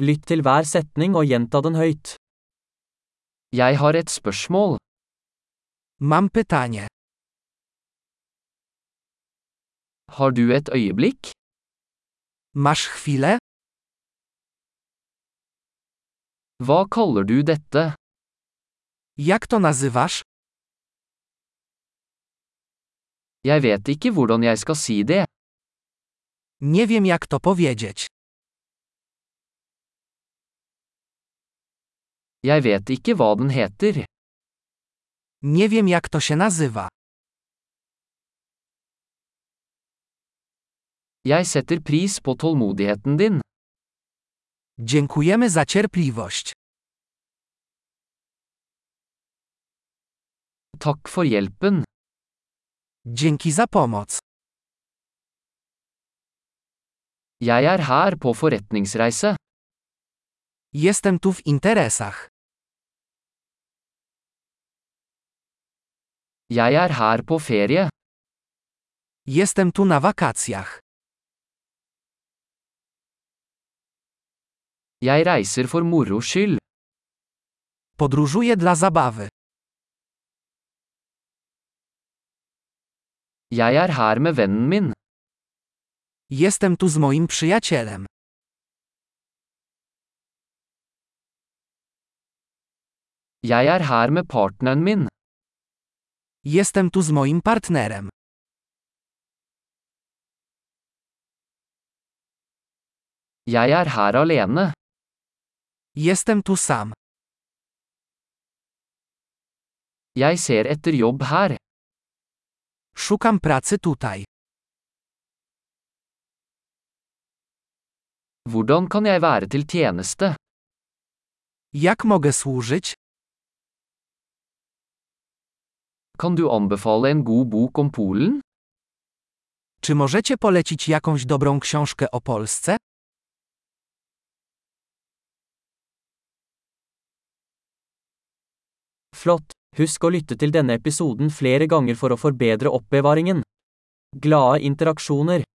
Lytt til hver setning og gjenta den høyt. Jeg har et spørsmål. Mam pytanie. Har du et øyeblikk? Masz chwilę? Hva kaller du dette? Jak to nazywasz? Jeg vet ikke hvordan jeg skal si det. Nie wiem jak to powiedzieć. Jeg vet ikke hva den heter. Nie wiem jak to się nazywa. Jeg setter pris på tålmodigheten din. Dziękujemy za cierpliwość. Takk for hjelpen. Dzięki za pomoc. Jeg er her på forretningsreise. Jestem tu w interesach. Jeg er her på ferie. Jestem tu na wakacjach. Jeg reiser for moro skyld. Podróżuję dla zabawy. Jeg er her med vennen min. Jestem tu z moim przyjacielem. Jeg er her med partneren min. Jestem tu z moim partnerem. Jeg er her alene. Jestem tu sam. Jeg ser etter jobb her. Szukam pracy tutaj. Hvordan kan jeg være til tjeneste? Jak mogę służyć? Kan du anbefale en god bok om Polen? Czy możecie polecić jakąś dobrą książkę o Polsce? Flott! Husk å lytte til denne episoden flere ganger for å forbedre oppbevaringen. Glade interaksjoner!